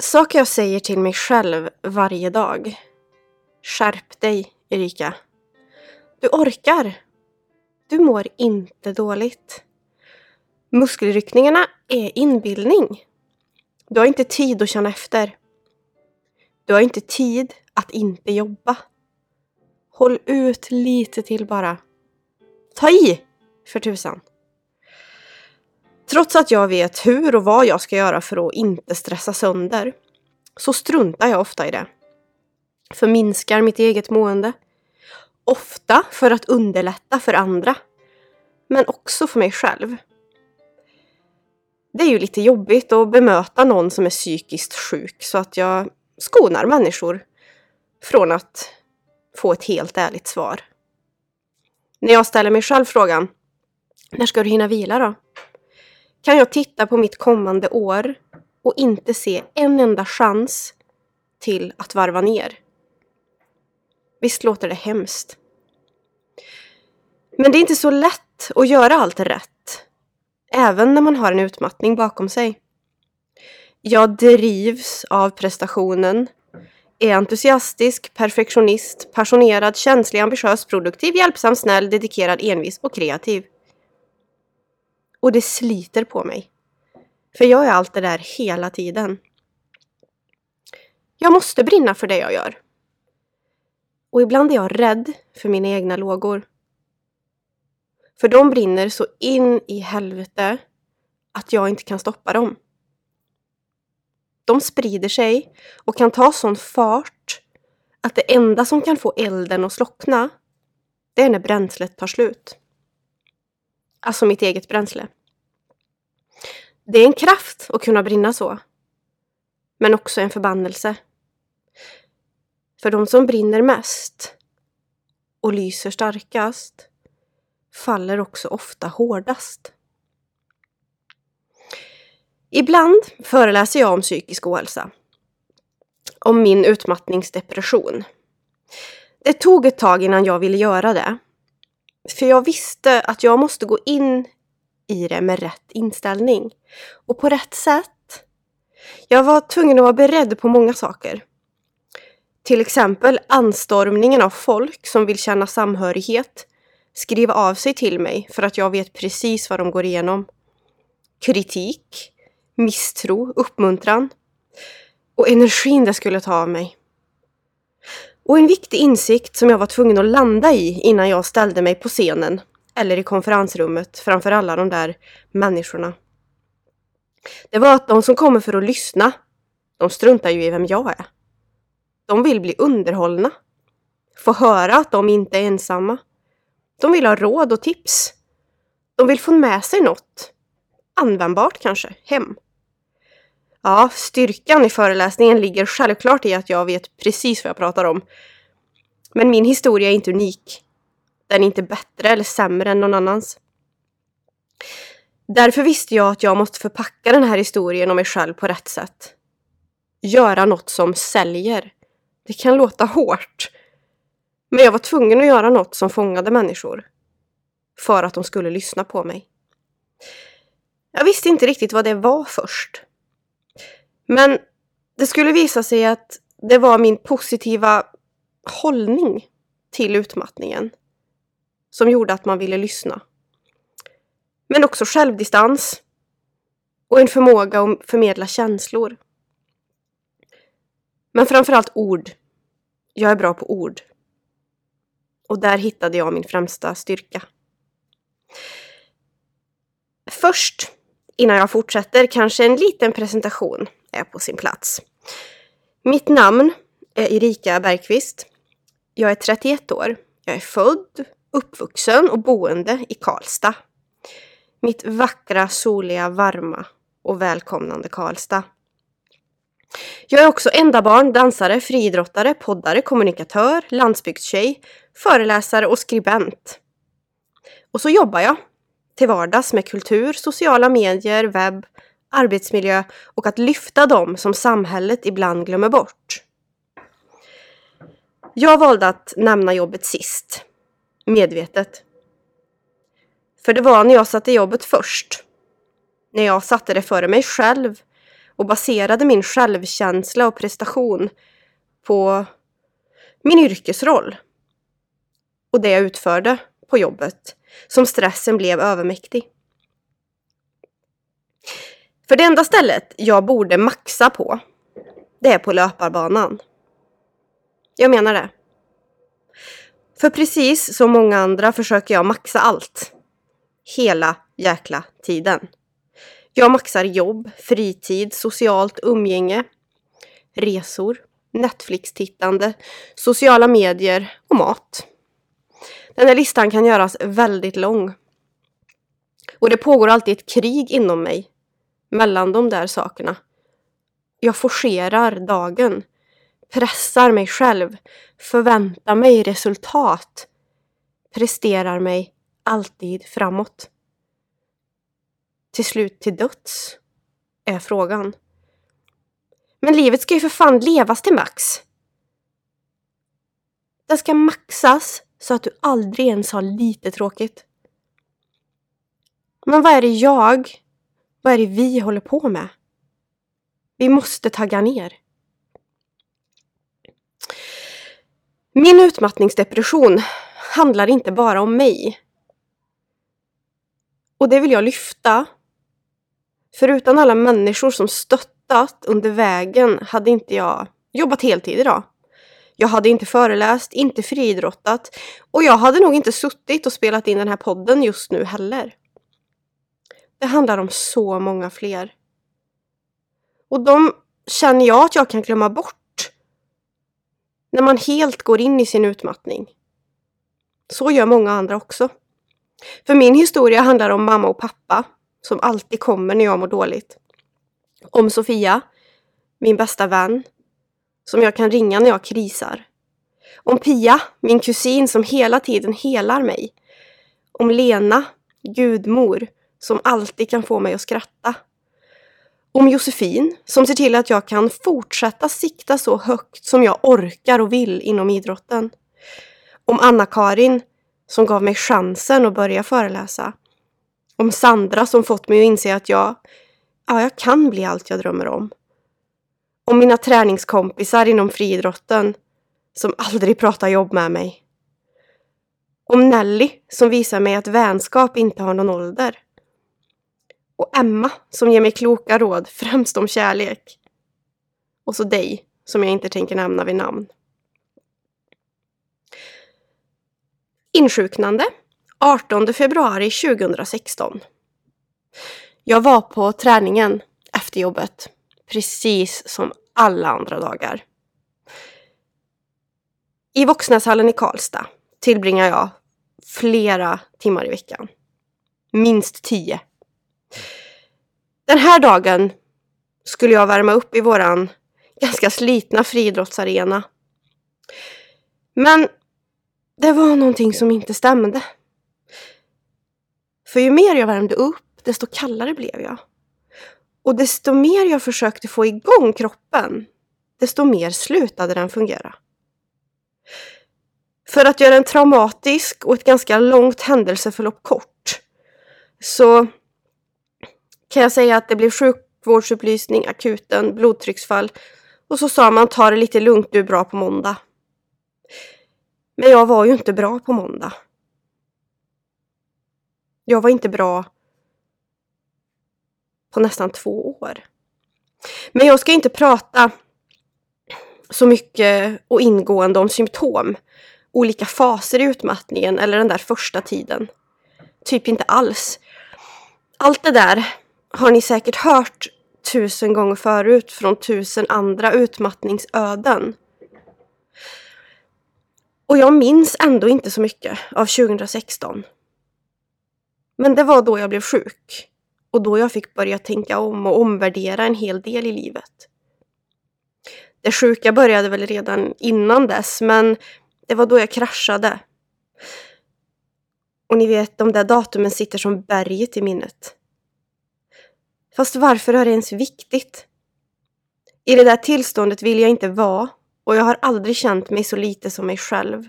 Saker jag säger till mig själv varje dag. Skärp dig, Erika. Du orkar. Du mår inte dåligt. Muskelryckningarna är inbildning. Du har inte tid att känna efter. Du har inte tid att inte jobba. Håll ut lite till bara. Ta i, för tusan. Trots att jag vet hur och vad jag ska göra för att inte stressa sönder så struntar jag ofta i det. Förminskar mitt eget mående. Ofta för att underlätta för andra. Men också för mig själv. Det är ju lite jobbigt att bemöta någon som är psykiskt sjuk så att jag skonar människor från att få ett helt ärligt svar. När jag ställer mig själv frågan När ska du hinna vila då? Kan jag titta på mitt kommande år och inte se en enda chans till att varva ner? Visst låter det hemskt? Men det är inte så lätt att göra allt rätt, även när man har en utmattning bakom sig. Jag drivs av prestationen, är entusiastisk, perfektionist, passionerad, känslig, ambitiös, produktiv, hjälpsam, snäll, dedikerad, envis och kreativ. Och det sliter på mig. För jag är allt det där hela tiden. Jag måste brinna för det jag gör. Och ibland är jag rädd för mina egna lågor. För de brinner så in i helvete att jag inte kan stoppa dem. De sprider sig och kan ta sån fart att det enda som kan få elden att slockna, det är när bränslet tar slut. Alltså mitt eget bränsle. Det är en kraft att kunna brinna så. Men också en förbannelse. För de som brinner mest och lyser starkast faller också ofta hårdast. Ibland föreläser jag om psykisk ohälsa. Om min utmattningsdepression. Det tog ett tag innan jag ville göra det. För jag visste att jag måste gå in i det med rätt inställning. Och på rätt sätt. Jag var tvungen att vara beredd på många saker. Till exempel anstormningen av folk som vill känna samhörighet, skriva av sig till mig för att jag vet precis vad de går igenom. Kritik, misstro, uppmuntran och energin det skulle ta av mig. Och en viktig insikt som jag var tvungen att landa i innan jag ställde mig på scenen eller i konferensrummet framför alla de där människorna. Det var att de som kommer för att lyssna, de struntar ju i vem jag är. De vill bli underhållna. Få höra att de inte är ensamma. De vill ha råd och tips. De vill få med sig något. Användbart kanske, hem. Ja, styrkan i föreläsningen ligger självklart i att jag vet precis vad jag pratar om. Men min historia är inte unik. Den är inte bättre eller sämre än någon annans. Därför visste jag att jag måste förpacka den här historien om mig själv på rätt sätt. Göra något som säljer. Det kan låta hårt. Men jag var tvungen att göra något som fångade människor. För att de skulle lyssna på mig. Jag visste inte riktigt vad det var först. Men det skulle visa sig att det var min positiva hållning till utmattningen som gjorde att man ville lyssna. Men också självdistans och en förmåga att förmedla känslor. Men framförallt ord. Jag är bra på ord. Och där hittade jag min främsta styrka. Först, innan jag fortsätter, kanske en liten presentation är på sin plats. Mitt namn är Erika Bergqvist. Jag är 31 år. Jag är född, uppvuxen och boende i Karlstad. Mitt vackra, soliga, varma och välkomnande Karlstad. Jag är också enda barn, dansare, friidrottare, poddare, kommunikatör, landsbygdstjej, föreläsare och skribent. Och så jobbar jag till vardags med kultur, sociala medier, webb, arbetsmiljö och att lyfta dem som samhället ibland glömmer bort. Jag valde att nämna jobbet sist. Medvetet. För det var när jag satte jobbet först. När jag satte det före mig själv och baserade min självkänsla och prestation på min yrkesroll och det jag utförde på jobbet som stressen blev övermäktig. För det enda stället jag borde maxa på, det är på löparbanan. Jag menar det. För precis som många andra försöker jag maxa allt. Hela jäkla tiden. Jag maxar jobb, fritid, socialt umgänge, resor, Netflix-tittande, sociala medier och mat. Den här listan kan göras väldigt lång. Och det pågår alltid ett krig inom mig mellan de där sakerna. Jag forcerar dagen, pressar mig själv, förväntar mig resultat, presterar mig alltid framåt. Till slut till döds, är frågan. Men livet ska ju för fan levas till max. Det ska maxas så att du aldrig ens har lite tråkigt. Men vad är det jag, vad är det vi håller på med? Vi måste tagga ner. Min utmattningsdepression handlar inte bara om mig. Och det vill jag lyfta. För utan alla människor som stöttat under vägen hade inte jag jobbat heltid idag. Jag hade inte föreläst, inte friidrottat och jag hade nog inte suttit och spelat in den här podden just nu heller. Det handlar om så många fler. Och de känner jag att jag kan glömma bort när man helt går in i sin utmattning. Så gör många andra också. För min historia handlar om mamma och pappa som alltid kommer när jag mår dåligt. Om Sofia, min bästa vän, som jag kan ringa när jag krisar. Om Pia, min kusin som hela tiden helar mig. Om Lena, gudmor, som alltid kan få mig att skratta. Om Josefin, som ser till att jag kan fortsätta sikta så högt som jag orkar och vill inom idrotten. Om Anna-Karin, som gav mig chansen att börja föreläsa. Om Sandra som fått mig att inse att jag, ja, jag kan bli allt jag drömmer om. Om mina träningskompisar inom friidrotten som aldrig pratar jobb med mig. Om Nelly som visar mig att vänskap inte har någon ålder. Och Emma som ger mig kloka råd, främst om kärlek. Och så dig som jag inte tänker nämna vid namn. Insjuknande 18 februari 2016. Jag var på träningen efter jobbet, precis som alla andra dagar. I Voxnäshallen i Karlstad tillbringar jag flera timmar i veckan. Minst tio. Den här dagen skulle jag värma upp i våran ganska slitna friidrottsarena. Men det var någonting som inte stämde. För ju mer jag värmde upp, desto kallare blev jag. Och desto mer jag försökte få igång kroppen, desto mer slutade den fungera. För att göra en traumatisk och ett ganska långt händelseförlopp kort så kan jag säga att det blev sjukvårdsupplysning, akuten, blodtrycksfall och så sa man ta det lite lugnt, du är bra på måndag. Men jag var ju inte bra på måndag. Jag var inte bra på nästan två år. Men jag ska inte prata så mycket och ingående om symptom, olika faser i utmattningen eller den där första tiden. Typ inte alls. Allt det där har ni säkert hört tusen gånger förut från tusen andra utmattningsöden. Och jag minns ändå inte så mycket av 2016. Men det var då jag blev sjuk och då jag fick börja tänka om och omvärdera en hel del i livet. Det sjuka började väl redan innan dess, men det var då jag kraschade. Och ni vet, de där datumen sitter som berget i minnet. Fast varför är det ens viktigt? I det där tillståndet vill jag inte vara och jag har aldrig känt mig så lite som mig själv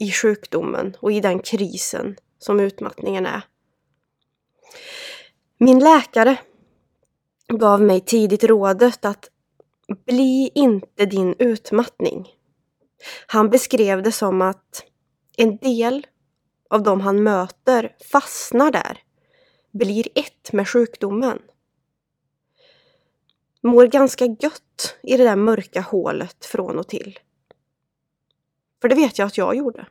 i sjukdomen och i den krisen som utmattningen är. Min läkare gav mig tidigt rådet att bli inte din utmattning. Han beskrev det som att en del av de han möter fastnar där, blir ett med sjukdomen. Mår ganska gött i det där mörka hålet från och till. För det vet jag att jag gjorde.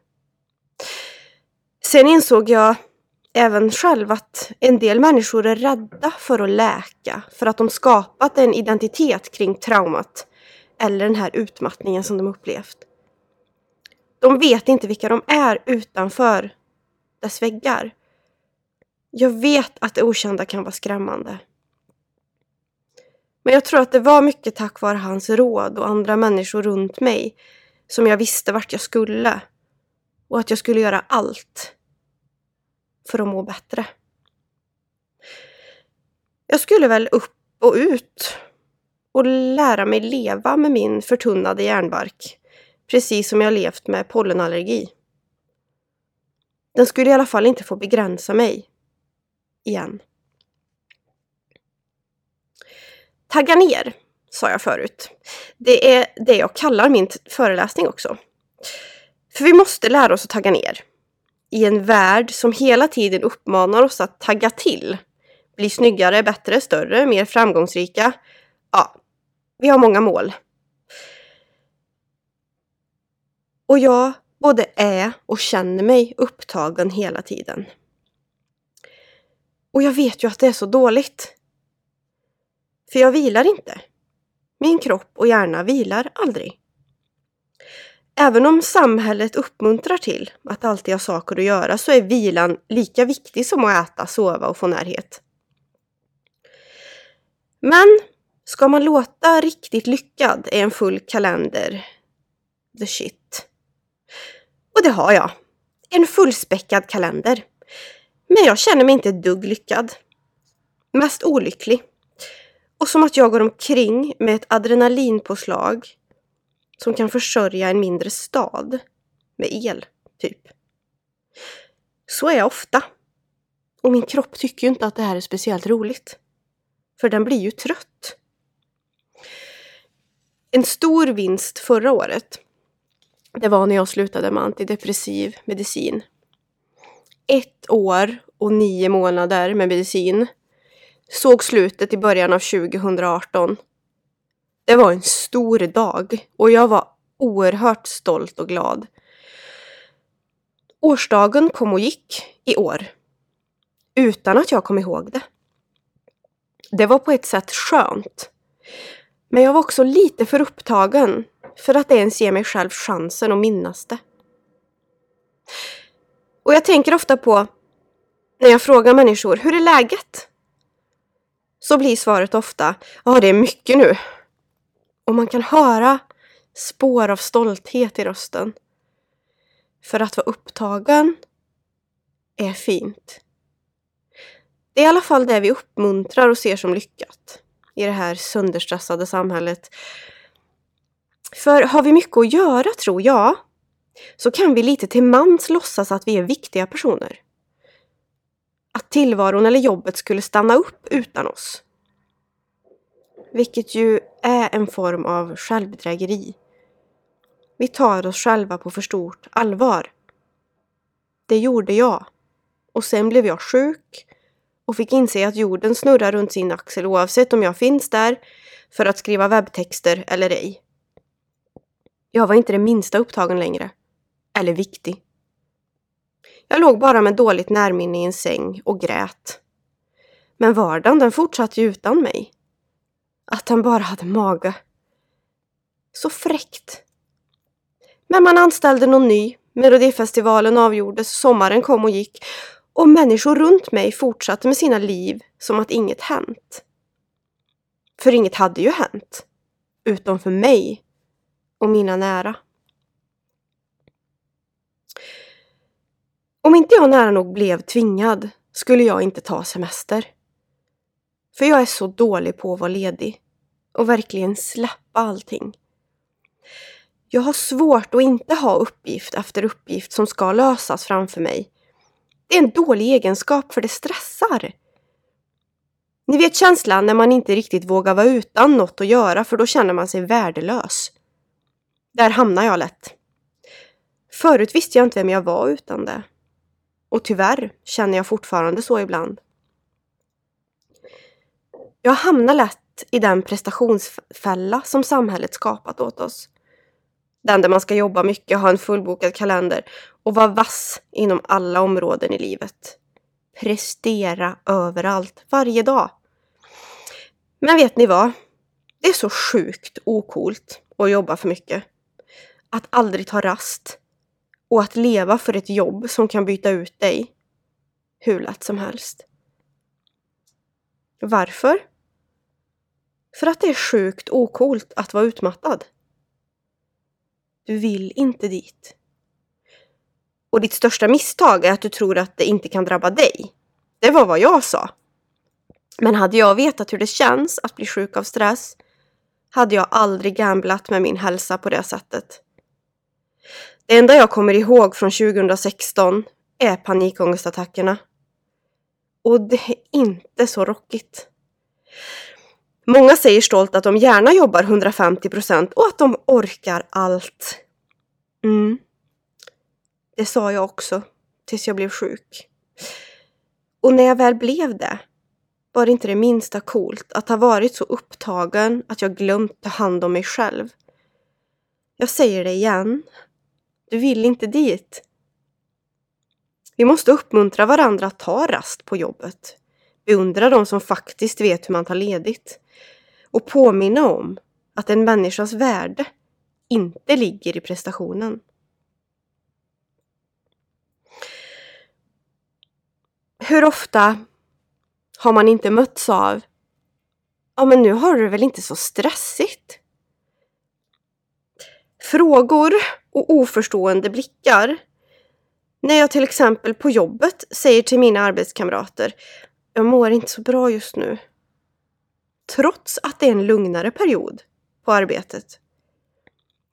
Sen insåg jag även själv att en del människor är rädda för att läka för att de skapat en identitet kring traumat eller den här utmattningen som de upplevt. De vet inte vilka de är utanför dess väggar. Jag vet att det okända kan vara skrämmande. Men jag tror att det var mycket tack vare hans råd och andra människor runt mig som jag visste vart jag skulle och att jag skulle göra allt för att må bättre. Jag skulle väl upp och ut och lära mig leva med min förtunnade järnbark, precis som jag levt med pollenallergi. Den skulle i alla fall inte få begränsa mig. Igen. Tagga ner, sa jag förut. Det är det jag kallar min föreläsning också. För vi måste lära oss att tagga ner i en värld som hela tiden uppmanar oss att tagga till. Bli snyggare, bättre, större, mer framgångsrika. Ja, vi har många mål. Och jag både är och känner mig upptagen hela tiden. Och jag vet ju att det är så dåligt. För jag vilar inte. Min kropp och hjärna vilar aldrig. Även om samhället uppmuntrar till att alltid ha saker att göra så är vilan lika viktig som att äta, sova och få närhet. Men ska man låta riktigt lyckad är en full kalender the shit. Och det har jag. En fullspäckad kalender. Men jag känner mig inte ett dugg lyckad. Mest olycklig. Och som att jag går omkring med ett adrenalinpåslag som kan försörja en mindre stad med el, typ. Så är jag ofta. Och min kropp tycker ju inte att det här är speciellt roligt. För den blir ju trött. En stor vinst förra året, det var när jag slutade med antidepressiv medicin. Ett år och nio månader med medicin såg slutet i början av 2018 det var en stor dag och jag var oerhört stolt och glad. Årsdagen kom och gick i år. Utan att jag kom ihåg det. Det var på ett sätt skönt. Men jag var också lite för upptagen för att ens ge mig själv chansen att minnas det. Och jag tänker ofta på när jag frågar människor, hur är läget? Så blir svaret ofta, ja det är mycket nu. Och man kan höra spår av stolthet i rösten. För att vara upptagen är fint. Det är i alla fall det vi uppmuntrar och ser som lyckat i det här sönderstressade samhället. För har vi mycket att göra, tror jag, så kan vi lite till mans låtsas att vi är viktiga personer. Att tillvaron eller jobbet skulle stanna upp utan oss. Vilket ju är en form av självbedrägeri. Vi tar oss själva på för stort allvar. Det gjorde jag. Och sen blev jag sjuk och fick inse att jorden snurrar runt sin axel oavsett om jag finns där för att skriva webbtexter eller ej. Jag var inte det minsta upptagen längre. Eller viktig. Jag låg bara med dåligt närminne i en säng och grät. Men vardagen den fortsatte ju utan mig. Att han bara hade mage. Så fräckt. Men man anställde någon ny. Melodifestivalen avgjordes, sommaren kom och gick och människor runt mig fortsatte med sina liv som att inget hänt. För inget hade ju hänt. utom för mig och mina nära. Om inte jag nära nog blev tvingad skulle jag inte ta semester. För jag är så dålig på att vara ledig och verkligen släppa allting. Jag har svårt att inte ha uppgift efter uppgift som ska lösas framför mig. Det är en dålig egenskap för det stressar. Ni vet känslan när man inte riktigt vågar vara utan något att göra för då känner man sig värdelös. Där hamnar jag lätt. Förut visste jag inte vem jag var utan det. Och tyvärr känner jag fortfarande så ibland. Jag hamnar lätt i den prestationsfälla som samhället skapat åt oss. Den där man ska jobba mycket, ha en fullbokad kalender och vara vass inom alla områden i livet. Prestera överallt, varje dag. Men vet ni vad? Det är så sjukt okult att jobba för mycket. Att aldrig ta rast. Och att leva för ett jobb som kan byta ut dig hur lätt som helst. Varför? För att det är sjukt okult att vara utmattad. Du vill inte dit. Och ditt största misstag är att du tror att det inte kan drabba dig. Det var vad jag sa. Men hade jag vetat hur det känns att bli sjuk av stress hade jag aldrig gamblat med min hälsa på det sättet. Det enda jag kommer ihåg från 2016 är panikångestattackerna. Och det är inte så rockigt. Många säger stolt att de gärna jobbar 150 procent och att de orkar allt. Mm. Det sa jag också, tills jag blev sjuk. Och när jag väl blev det var det inte det minsta coolt att ha varit så upptagen att jag glömt ta hand om mig själv. Jag säger det igen. Du vill inte dit. Vi måste uppmuntra varandra att ta rast på jobbet. Beundra de som faktiskt vet hur man tar ledigt. Och påminna om att en människas värde inte ligger i prestationen. Hur ofta har man inte mötts av Ja, men nu har du väl inte så stressigt? Frågor och oförstående blickar. När jag till exempel på jobbet säger till mina arbetskamrater Jag mår inte så bra just nu. Trots att det är en lugnare period på arbetet.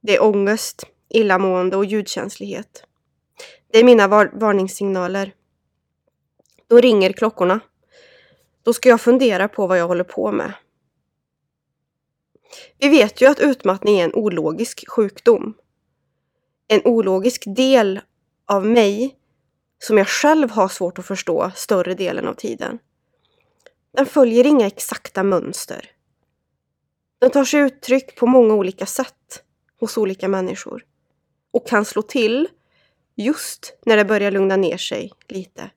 Det är ångest, illamående och ljudkänslighet. Det är mina var varningssignaler. Då ringer klockorna. Då ska jag fundera på vad jag håller på med. Vi vet ju att utmattning är en ologisk sjukdom. En ologisk del av mig som jag själv har svårt att förstå större delen av tiden. Den följer inga exakta mönster. Den tar sig uttryck på många olika sätt hos olika människor och kan slå till just när det börjar lugna ner sig lite.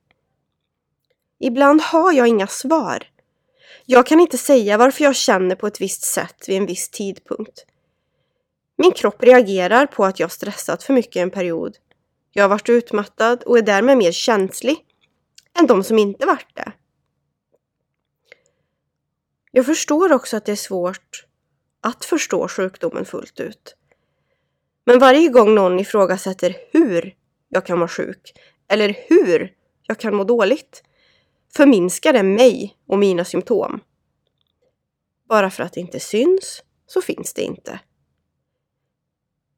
Ibland har jag inga svar. Jag kan inte säga varför jag känner på ett visst sätt vid en viss tidpunkt. Min kropp reagerar på att jag stressat för mycket en period. Jag har varit utmattad och är därmed mer känslig än de som inte varit det. Jag förstår också att det är svårt att förstå sjukdomen fullt ut. Men varje gång någon ifrågasätter hur jag kan vara sjuk eller hur jag kan må dåligt förminskar det mig och mina symptom. Bara för att det inte syns så finns det inte.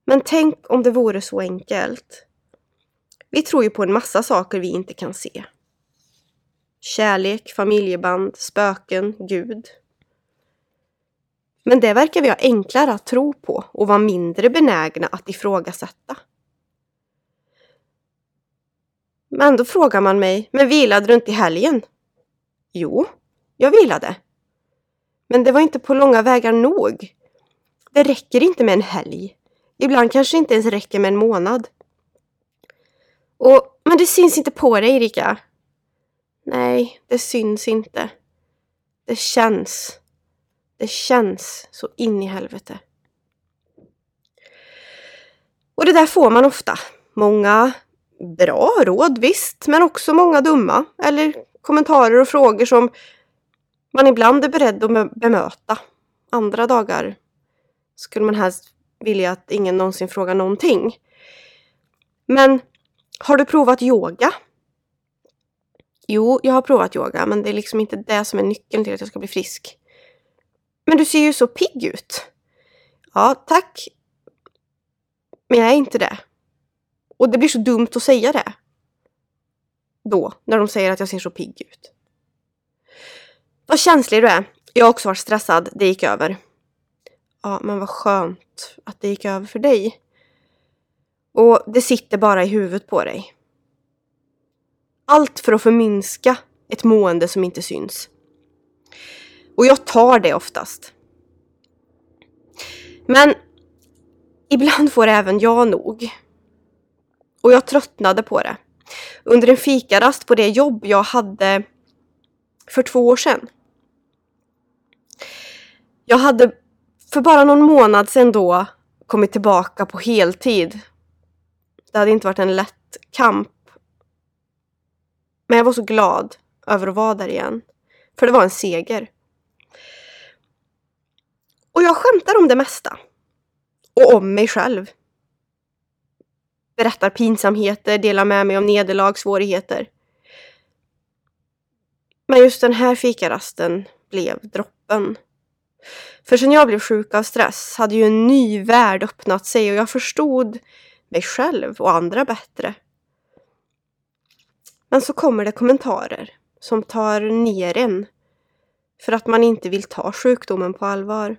Men tänk om det vore så enkelt. Vi tror ju på en massa saker vi inte kan se. Kärlek, familjeband, spöken, Gud. Men det verkar vi ha enklare att tro på och vara mindre benägna att ifrågasätta. Men då frågar man mig, men vilade du inte i helgen? Jo, jag vilade. Men det var inte på långa vägar nog. Det räcker inte med en helg. Ibland kanske inte ens räcker med en månad. Och, men det syns inte på dig, Erika. Nej, det syns inte. Det känns. Det känns så in i helvete. Och det där får man ofta. Många bra råd, visst, men också många dumma eller kommentarer och frågor som man ibland är beredd att bemöta. Andra dagar skulle man helst vill jag att ingen någonsin frågar någonting. Men har du provat yoga? Jo, jag har provat yoga, men det är liksom inte det som är nyckeln till att jag ska bli frisk. Men du ser ju så pigg ut. Ja, tack. Men jag är inte det. Och det blir så dumt att säga det. Då, när de säger att jag ser så pigg ut. Vad känslig du är. Jag har också varit stressad. Det gick över. Ja, men vad skönt att det gick över för dig. Och det sitter bara i huvudet på dig. Allt för att förminska ett mående som inte syns. Och jag tar det oftast. Men ibland får även jag nog. Och jag tröttnade på det. Under en fikarast på det jobb jag hade för två år sedan. Jag hade för bara någon månad sedan då kommit tillbaka på heltid. Det hade inte varit en lätt kamp. Men jag var så glad över att vara där igen. För det var en seger. Och jag skämtar om det mesta. Och om mig själv. Berättar pinsamheter, delar med mig om nederlag, svårigheter. Men just den här fikarasten blev droppen. För sen jag blev sjuk av stress hade ju en ny värld öppnat sig och jag förstod mig själv och andra bättre. Men så kommer det kommentarer som tar ner en för att man inte vill ta sjukdomen på allvar.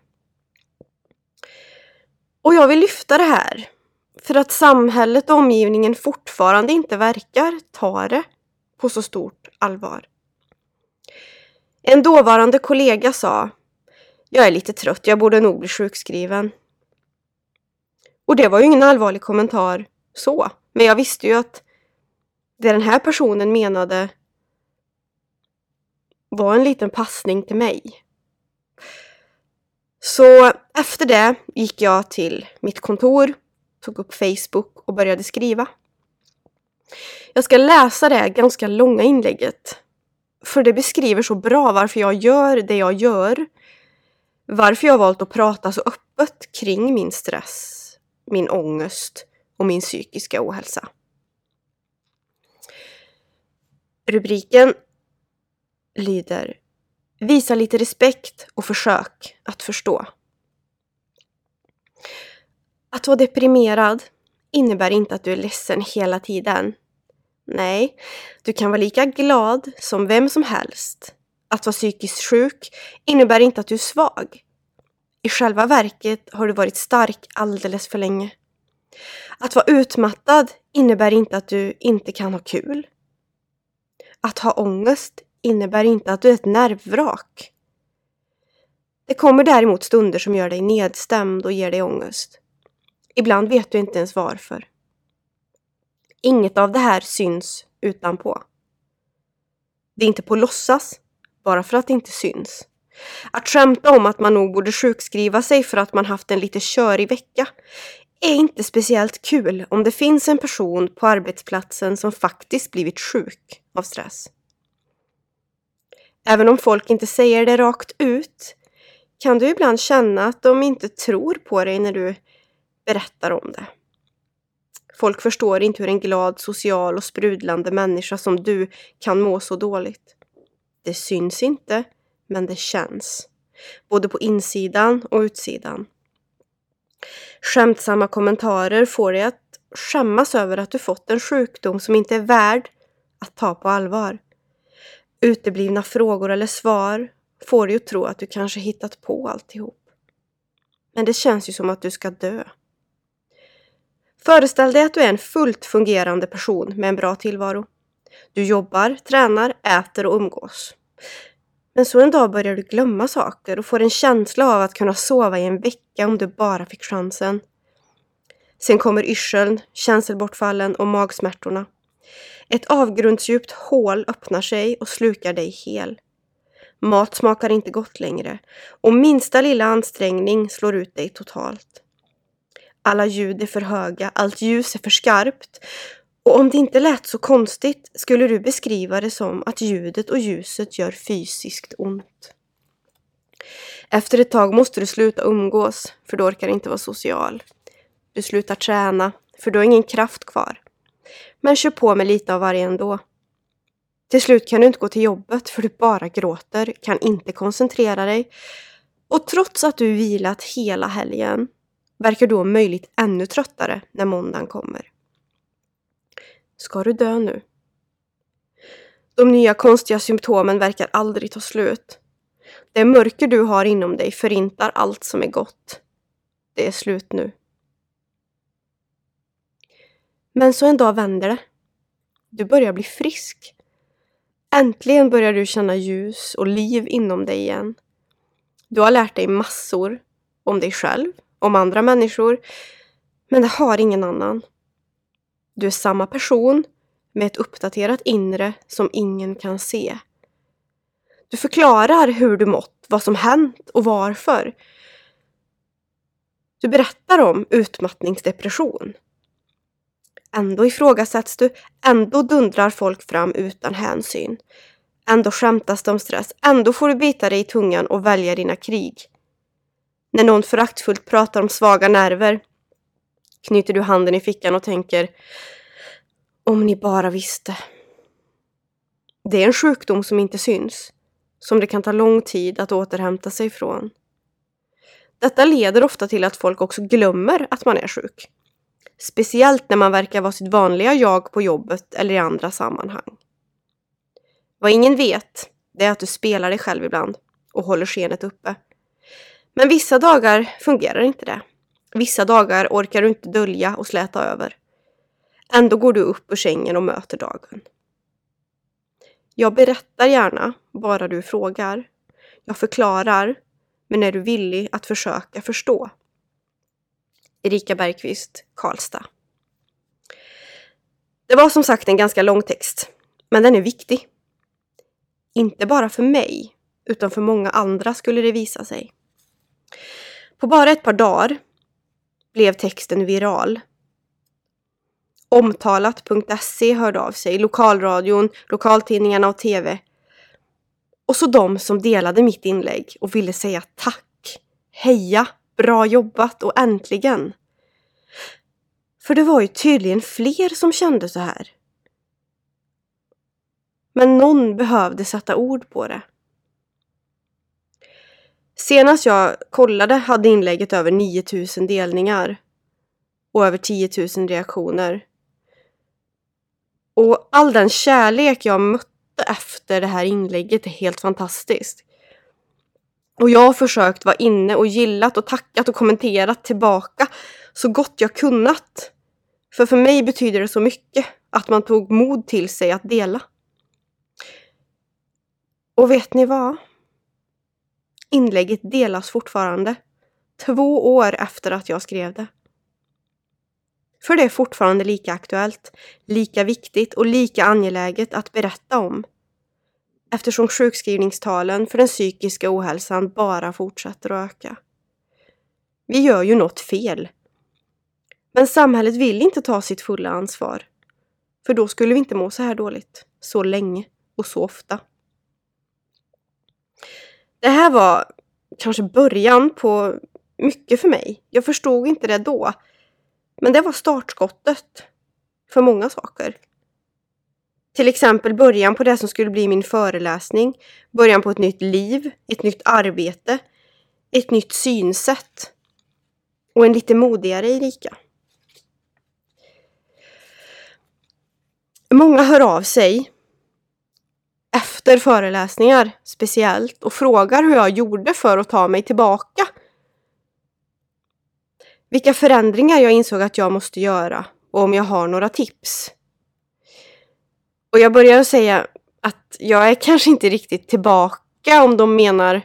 Och jag vill lyfta det här för att samhället och omgivningen fortfarande inte verkar ta det på så stort allvar. En dåvarande kollega sa jag är lite trött, jag borde nog bli sjukskriven. Och det var ju ingen allvarlig kommentar så, men jag visste ju att det den här personen menade var en liten passning till mig. Så efter det gick jag till mitt kontor, tog upp Facebook och började skriva. Jag ska läsa det ganska långa inlägget. För det beskriver så bra varför jag gör det jag gör. Varför jag valt att prata så öppet kring min stress, min ångest och min psykiska ohälsa. Rubriken lyder Visa lite respekt och försök att förstå. Att vara deprimerad innebär inte att du är ledsen hela tiden. Nej, du kan vara lika glad som vem som helst. Att vara psykiskt sjuk innebär inte att du är svag. I själva verket har du varit stark alldeles för länge. Att vara utmattad innebär inte att du inte kan ha kul. Att ha ångest innebär inte att du är ett nervvrak. Det kommer däremot stunder som gör dig nedstämd och ger dig ångest. Ibland vet du inte ens varför. Inget av det här syns utanpå. Det är inte på låtsas, bara för att det inte syns. Att skämta om att man nog borde sjukskriva sig för att man haft en lite körig vecka är inte speciellt kul om det finns en person på arbetsplatsen som faktiskt blivit sjuk av stress. Även om folk inte säger det rakt ut kan du ibland känna att de inte tror på dig när du berättar om det. Folk förstår inte hur en glad, social och sprudlande människa som du kan må så dåligt. Det syns inte, men det känns. Både på insidan och utsidan. Skämtsamma kommentarer får dig att skämmas över att du fått en sjukdom som inte är värd att ta på allvar. Uteblivna frågor eller svar får dig att tro att du kanske hittat på alltihop. Men det känns ju som att du ska dö. Föreställ dig att du är en fullt fungerande person med en bra tillvaro. Du jobbar, tränar, äter och umgås. Men så en dag börjar du glömma saker och får en känsla av att kunna sova i en vecka om du bara fick chansen. Sen kommer yrseln, känselbortfallen och magsmärtorna. Ett avgrundsdjupt hål öppnar sig och slukar dig hel. Mat smakar inte gott längre och minsta lilla ansträngning slår ut dig totalt. Alla ljud är för höga, allt ljus är för skarpt och om det inte lät så konstigt skulle du beskriva det som att ljudet och ljuset gör fysiskt ont. Efter ett tag måste du sluta umgås, för du orkar inte vara social. Du slutar träna, för du har ingen kraft kvar. Men kör på med lite av varje ändå. Till slut kan du inte gå till jobbet för du bara gråter, kan inte koncentrera dig. Och trots att du vilat hela helgen verkar du om möjligt ännu tröttare när måndagen kommer. Ska du dö nu? De nya konstiga symptomen verkar aldrig ta slut. Det mörker du har inom dig förintar allt som är gott. Det är slut nu. Men så en dag vänder det. Du börjar bli frisk. Äntligen börjar du känna ljus och liv inom dig igen. Du har lärt dig massor om dig själv, om andra människor, men det har ingen annan. Du är samma person med ett uppdaterat inre som ingen kan se. Du förklarar hur du mått, vad som hänt och varför. Du berättar om utmattningsdepression. Ändå ifrågasätts du, ändå dundrar folk fram utan hänsyn. Ändå skämtas det om stress, ändå får du bita dig i tungan och välja dina krig. När någon föraktfullt pratar om svaga nerver knyter du handen i fickan och tänker om ni bara visste. Det är en sjukdom som inte syns, som det kan ta lång tid att återhämta sig från. Detta leder ofta till att folk också glömmer att man är sjuk. Speciellt när man verkar vara sitt vanliga jag på jobbet eller i andra sammanhang. Vad ingen vet, det är att du spelar dig själv ibland och håller skenet uppe. Men vissa dagar fungerar inte det. Vissa dagar orkar du inte dölja och släta över. Ändå går du upp ur sängen och möter dagen. Jag berättar gärna, bara du frågar. Jag förklarar, men är du villig att försöka förstå? Erika Bergqvist, Karlstad. Det var som sagt en ganska lång text, men den är viktig. Inte bara för mig, utan för många andra skulle det visa sig. På bara ett par dagar blev texten viral. Omtalat.se hörde av sig, lokalradion, lokaltidningarna och TV. Och så de som delade mitt inlägg och ville säga tack, heja, bra jobbat och äntligen. För det var ju tydligen fler som kände så här. Men någon behövde sätta ord på det. Senast jag kollade hade inlägget över 9000 delningar och över 10 000 reaktioner. Och all den kärlek jag mötte efter det här inlägget är helt fantastiskt. Och jag har försökt vara inne och gillat och tackat och kommenterat tillbaka så gott jag kunnat. För för mig betyder det så mycket att man tog mod till sig att dela. Och vet ni vad? Inlägget delas fortfarande. Två år efter att jag skrev det. För det är fortfarande lika aktuellt, lika viktigt och lika angeläget att berätta om. Eftersom sjukskrivningstalen för den psykiska ohälsan bara fortsätter att öka. Vi gör ju något fel. Men samhället vill inte ta sitt fulla ansvar. För då skulle vi inte må så här dåligt, så länge och så ofta. Det här var kanske början på mycket för mig. Jag förstod inte det då. Men det var startskottet för många saker. Till exempel början på det som skulle bli min föreläsning, början på ett nytt liv, ett nytt arbete, ett nytt synsätt och en lite modigare Erika. Många hör av sig efter föreläsningar speciellt och frågar hur jag gjorde för att ta mig tillbaka. Vilka förändringar jag insåg att jag måste göra och om jag har några tips. Och jag börjar säga att jag är kanske inte riktigt tillbaka om de menar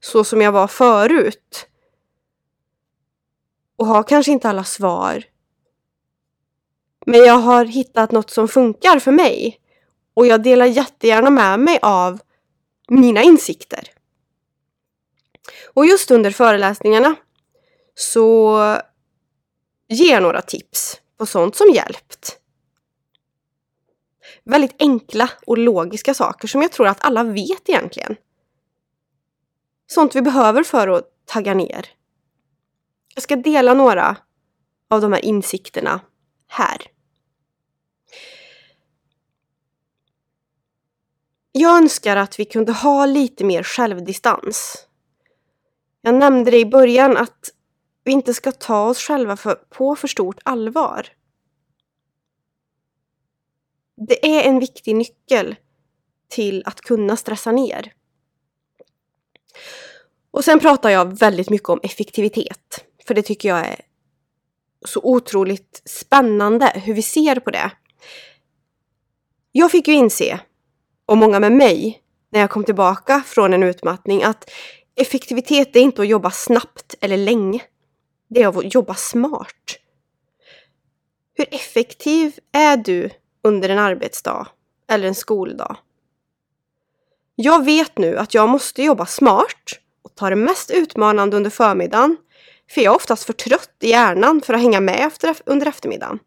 så som jag var förut. Och har kanske inte alla svar. Men jag har hittat något som funkar för mig. Och jag delar jättegärna med mig av mina insikter. Och just under föreläsningarna så ger jag några tips på sånt som hjälpt. Väldigt enkla och logiska saker som jag tror att alla vet egentligen. Sånt vi behöver för att tagga ner. Jag ska dela några av de här insikterna här. Jag önskar att vi kunde ha lite mer självdistans. Jag nämnde det i början att vi inte ska ta oss själva för, på för stort allvar. Det är en viktig nyckel till att kunna stressa ner. Och sen pratar jag väldigt mycket om effektivitet, för det tycker jag är så otroligt spännande hur vi ser på det. Jag fick ju inse, och många med mig, när jag kom tillbaka från en utmattning att effektivitet är inte att jobba snabbt eller länge. Det är att jobba smart. Hur effektiv är du under en arbetsdag eller en skoldag? Jag vet nu att jag måste jobba smart och ta det mest utmanande under förmiddagen för jag är oftast för trött i hjärnan för att hänga med efter, under eftermiddagen.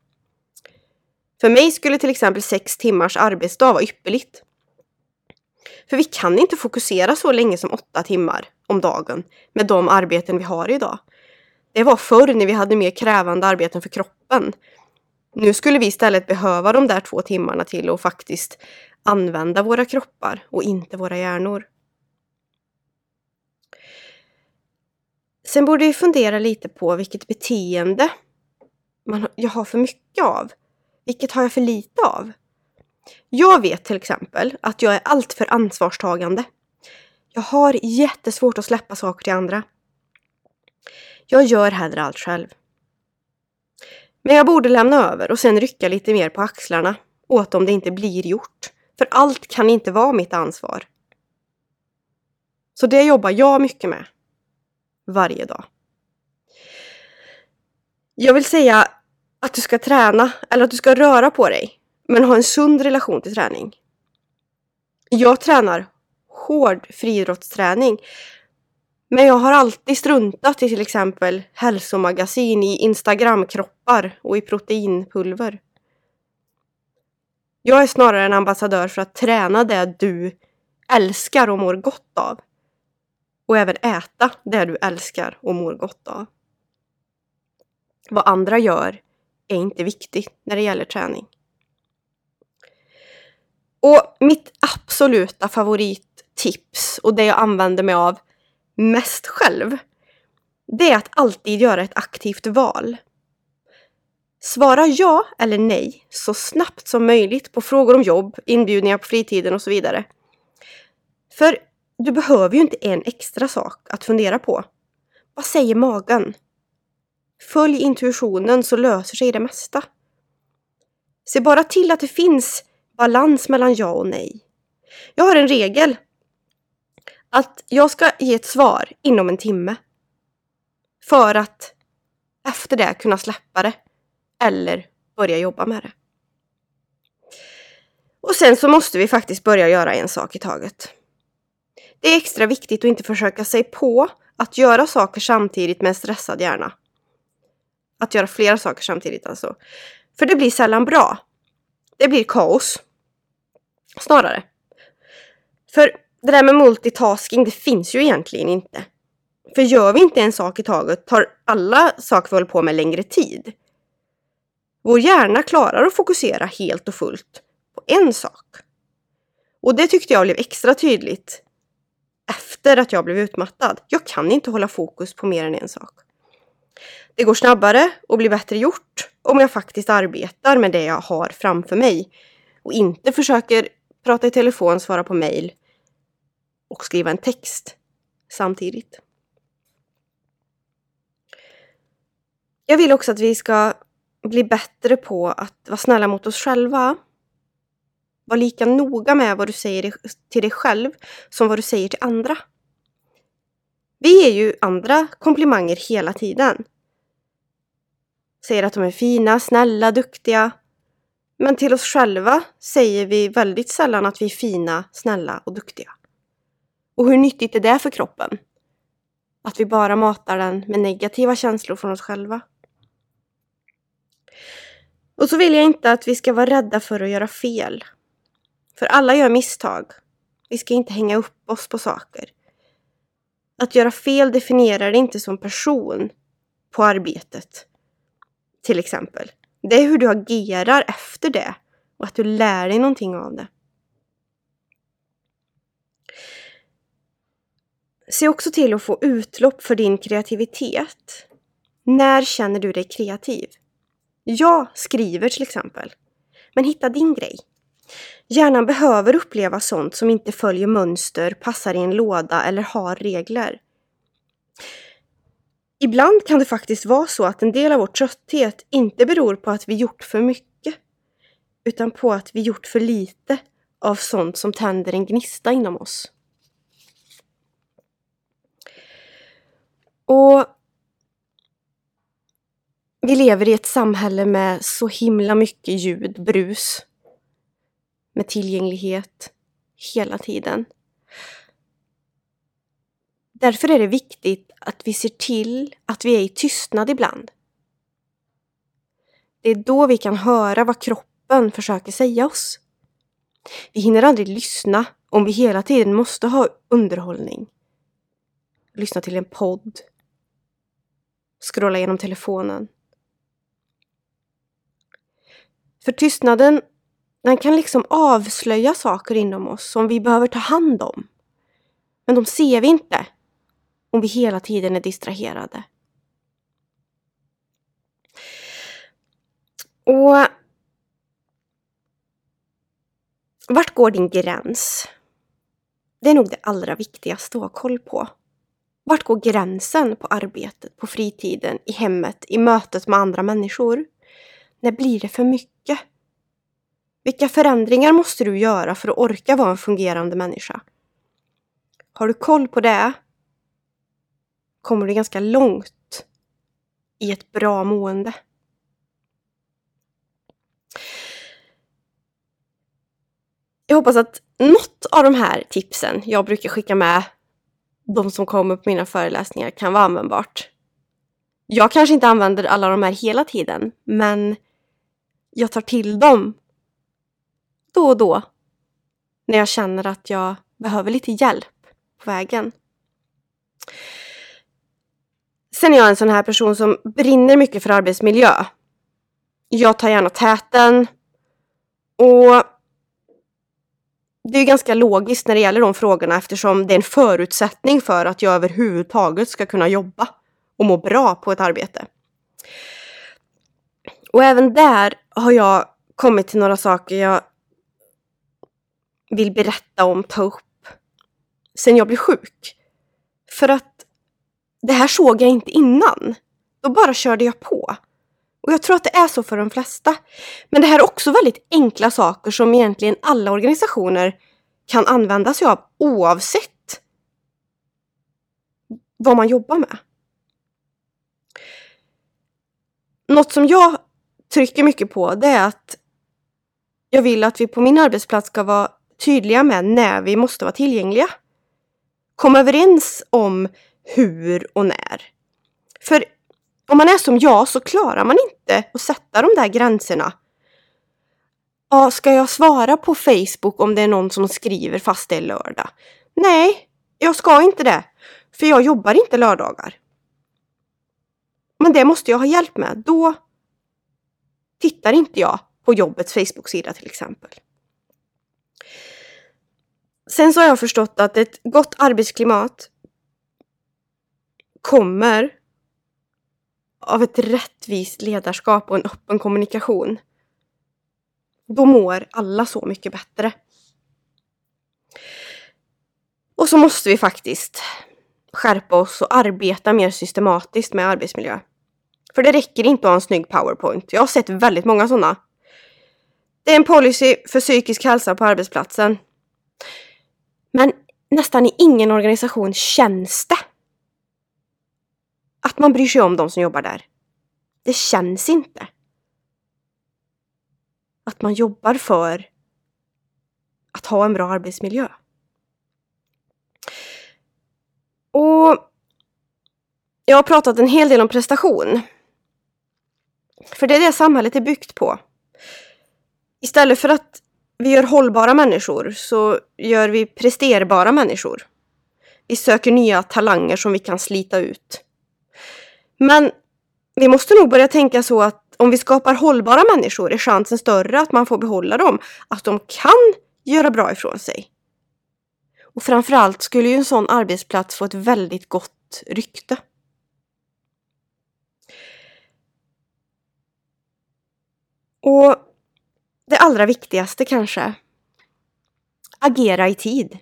För mig skulle till exempel sex timmars arbetsdag vara ypperligt. För vi kan inte fokusera så länge som åtta timmar om dagen med de arbeten vi har idag. Det var förr när vi hade mer krävande arbeten för kroppen. Nu skulle vi istället behöva de där två timmarna till att faktiskt använda våra kroppar och inte våra hjärnor. Sen borde vi fundera lite på vilket beteende man, jag har för mycket av. Vilket har jag för lite av? Jag vet till exempel att jag är alltför ansvarstagande. Jag har jättesvårt att släppa saker till andra. Jag gör hellre allt själv. Men jag borde lämna över och sen rycka lite mer på axlarna åt om det inte blir gjort. För allt kan inte vara mitt ansvar. Så det jobbar jag mycket med. Varje dag. Jag vill säga att du ska träna eller att du ska röra på dig. Men ha en sund relation till träning. Jag tränar hård friidrottsträning. Men jag har alltid struntat i till exempel hälsomagasin i Instagramkroppar och i proteinpulver. Jag är snarare en ambassadör för att träna det du älskar och mår gott av. Och även äta det du älskar och mår gott av. Vad andra gör är inte viktigt när det gäller träning. Och mitt absoluta favorittips och det jag använder mig av mest själv, det är att alltid göra ett aktivt val. Svara ja eller nej så snabbt som möjligt på frågor om jobb, inbjudningar på fritiden och så vidare. För du behöver ju inte en extra sak att fundera på. Vad säger magen? Följ intuitionen så löser sig det mesta. Se bara till att det finns balans mellan ja och nej. Jag har en regel. Att jag ska ge ett svar inom en timme. För att efter det kunna släppa det. Eller börja jobba med det. Och sen så måste vi faktiskt börja göra en sak i taget. Det är extra viktigt att inte försöka sig på att göra saker samtidigt med en stressad hjärna. Att göra flera saker samtidigt alltså. För det blir sällan bra. Det blir kaos. Snarare. För det där med multitasking, det finns ju egentligen inte. För gör vi inte en sak i taget tar alla saker vi håller på med längre tid. Vår hjärna klarar att fokusera helt och fullt på en sak. Och det tyckte jag blev extra tydligt efter att jag blev utmattad. Jag kan inte hålla fokus på mer än en sak. Det går snabbare och blir bättre gjort om jag faktiskt arbetar med det jag har framför mig och inte försöker prata i telefon, svara på mail och skriva en text samtidigt. Jag vill också att vi ska bli bättre på att vara snälla mot oss själva. Var lika noga med vad du säger till dig själv som vad du säger till andra. Vi ger ju andra komplimanger hela tiden. Säger att de är fina, snälla, duktiga. Men till oss själva säger vi väldigt sällan att vi är fina, snälla och duktiga. Och hur nyttigt är det för kroppen? Att vi bara matar den med negativa känslor från oss själva. Och så vill jag inte att vi ska vara rädda för att göra fel. För alla gör misstag. Vi ska inte hänga upp oss på saker. Att göra fel definierar dig inte som person på arbetet. Till exempel. Det är hur du agerar efter det och att du lär dig någonting av det. Se också till att få utlopp för din kreativitet. När känner du dig kreativ? Jag skriver till exempel. Men hitta din grej. Hjärnan behöver uppleva sånt som inte följer mönster, passar i en låda eller har regler. Ibland kan det faktiskt vara så att en del av vår trötthet inte beror på att vi gjort för mycket, utan på att vi gjort för lite av sånt som tänder en gnista inom oss. Och vi lever i ett samhälle med så himla mycket ljud, brus, med tillgänglighet hela tiden. Därför är det viktigt att vi ser till att vi är i tystnad ibland. Det är då vi kan höra vad kroppen försöker säga oss. Vi hinner aldrig lyssna om vi hela tiden måste ha underhållning. Lyssna till en podd. Scrolla genom telefonen. För tystnaden, den kan liksom avslöja saker inom oss som vi behöver ta hand om. Men de ser vi inte om vi hela tiden är distraherade. Och vart går din gräns? Det är nog det allra viktigaste att ha koll på. Vart går gränsen på arbetet, på fritiden, i hemmet, i mötet med andra människor? När blir det för mycket? Vilka förändringar måste du göra för att orka vara en fungerande människa? Har du koll på det kommer du ganska långt i ett bra mående. Jag hoppas att något av de här tipsen jag brukar skicka med de som kommer på mina föreläsningar kan vara användbart. Jag kanske inte använder alla de här hela tiden, men jag tar till dem då och då när jag känner att jag behöver lite hjälp på vägen. Sen är jag en sån här person som brinner mycket för arbetsmiljö. Jag tar gärna täten. Och det är ganska logiskt när det gäller de frågorna eftersom det är en förutsättning för att jag överhuvudtaget ska kunna jobba och må bra på ett arbete. Och även där har jag kommit till några saker jag vill berätta om, ta upp, sen jag blev sjuk. För att det här såg jag inte innan. Då bara körde jag på. Och jag tror att det är så för de flesta. Men det här är också väldigt enkla saker som egentligen alla organisationer kan använda sig av oavsett vad man jobbar med. Något som jag trycker mycket på det är att jag vill att vi på min arbetsplats ska vara tydliga med när vi måste vara tillgängliga. Kom överens om hur och när. För om man är som jag så klarar man inte att sätta de där gränserna. Ja, ska jag svara på Facebook om det är någon som skriver fast det är lördag? Nej, jag ska inte det. För jag jobbar inte lördagar. Men det måste jag ha hjälp med. Då tittar inte jag på jobbets Facebook-sida till exempel. Sen så har jag förstått att ett gott arbetsklimat kommer av ett rättvist ledarskap och en öppen kommunikation. Då mår alla så mycket bättre. Och så måste vi faktiskt skärpa oss och arbeta mer systematiskt med arbetsmiljö. För det räcker inte att ha en snygg powerpoint. Jag har sett väldigt många sådana. Det är en policy för psykisk hälsa på arbetsplatsen. Men nästan i ingen organisation känns det att man bryr sig om de som jobbar där. Det känns inte. Att man jobbar för att ha en bra arbetsmiljö. Och jag har pratat en hel del om prestation. För det är det samhället är byggt på. Istället för att vi gör hållbara människor så gör vi presterbara människor. Vi söker nya talanger som vi kan slita ut. Men vi måste nog börja tänka så att om vi skapar hållbara människor är chansen större att man får behålla dem, att de kan göra bra ifrån sig. Och framförallt skulle ju en sån arbetsplats få ett väldigt gott rykte. Och det allra viktigaste kanske. Agera i tid.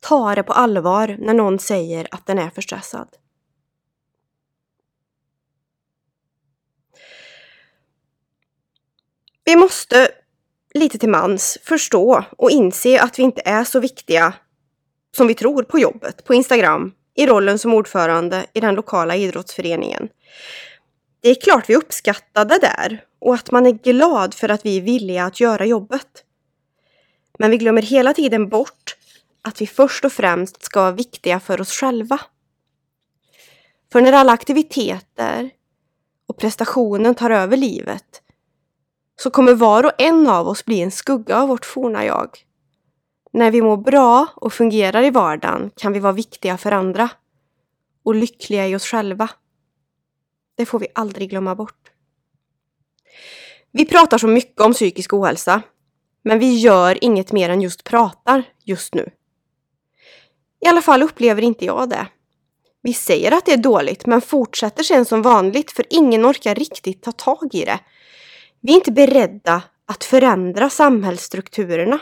Ta det på allvar när någon säger att den är för stressad. Vi måste lite till mans förstå och inse att vi inte är så viktiga som vi tror på jobbet, på Instagram, i rollen som ordförande i den lokala idrottsföreningen. Det är klart vi uppskattar det där och att man är glad för att vi är villiga att göra jobbet. Men vi glömmer hela tiden bort att vi först och främst ska vara viktiga för oss själva. För när alla aktiviteter och prestationen tar över livet så kommer var och en av oss bli en skugga av vårt forna jag. När vi mår bra och fungerar i vardagen kan vi vara viktiga för andra och lyckliga i oss själva. Det får vi aldrig glömma bort. Vi pratar så mycket om psykisk ohälsa, men vi gör inget mer än just pratar just nu. I alla fall upplever inte jag det. Vi säger att det är dåligt, men fortsätter sen som vanligt för ingen orkar riktigt ta tag i det. Vi är inte beredda att förändra samhällsstrukturerna.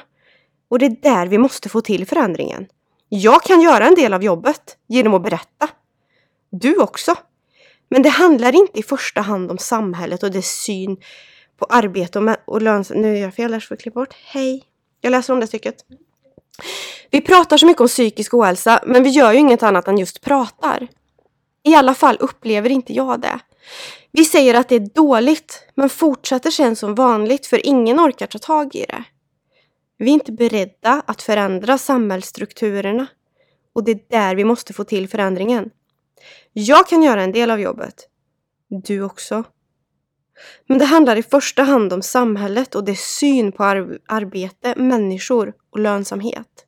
Och det är där vi måste få till förändringen. Jag kan göra en del av jobbet genom att berätta. Du också. Men det handlar inte i första hand om samhället och dess syn på arbete och, och lönsamhet. Nu gör jag fel, så får jag klippa bort. Hej! Jag läser om det stycket. Vi pratar så mycket om psykisk ohälsa, men vi gör ju inget annat än just pratar. I alla fall upplever inte jag det. Vi säger att det är dåligt, men fortsätter sen som vanligt för ingen orkar ta tag i det. Vi är inte beredda att förändra samhällsstrukturerna och det är där vi måste få till förändringen. Jag kan göra en del av jobbet. Du också. Men det handlar i första hand om samhället och dess syn på ar arbete, människor och lönsamhet.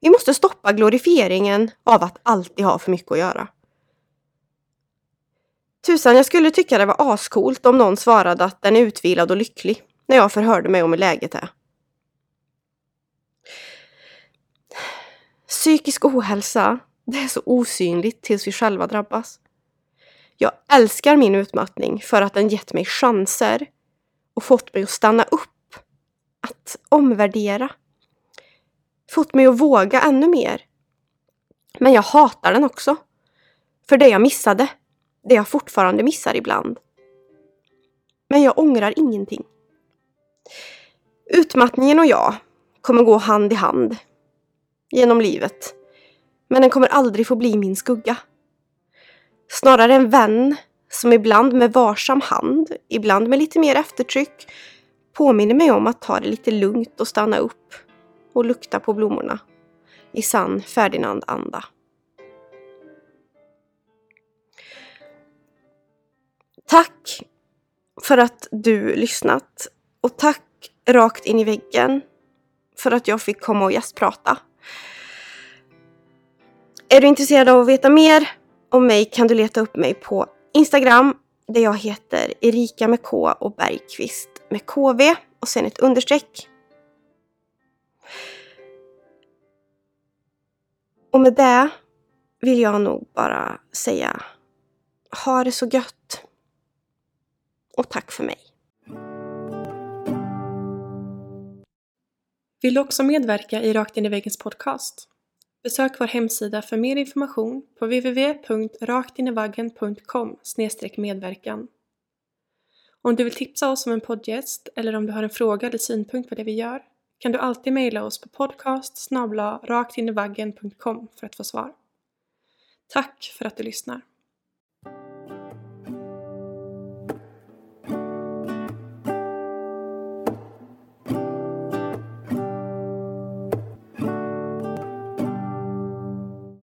Vi måste stoppa glorifieringen av att alltid ha för mycket att göra. Tusan, jag skulle tycka det var ascoolt om någon svarade att den är utvilad och lycklig när jag förhörde mig om hur läget är. Psykisk ohälsa, det är så osynligt tills vi själva drabbas. Jag älskar min utmattning för att den gett mig chanser och fått mig att stanna upp, att omvärdera. Fått mig att våga ännu mer. Men jag hatar den också. För det jag missade, det jag fortfarande missar ibland. Men jag ångrar ingenting. Utmattningen och jag kommer gå hand i hand genom livet. Men den kommer aldrig få bli min skugga. Snarare en vän som ibland med varsam hand, ibland med lite mer eftertryck, påminner mig om att ta det lite lugnt och stanna upp och lukta på blommorna i sann Ferdinand-anda. Tack för att du lyssnat och tack rakt in i väggen för att jag fick komma och gästprata. Är du intresserad av att veta mer om mig kan du leta upp mig på Instagram där jag heter Erika med K och Bergqvist med KV och sen ett understreck. Och med det vill jag nog bara säga ha det så gött. Och tack för mig. Vill du också medverka i Rakt in i väggens podcast? Besök vår hemsida för mer information på www.raktinivaggen.com medverkan. Om du vill tipsa oss om en poddgäst eller om du har en fråga eller synpunkt på det vi gör kan du alltid mejla oss på podcast raktinivaggen.com för att få svar. Tack för att du lyssnar!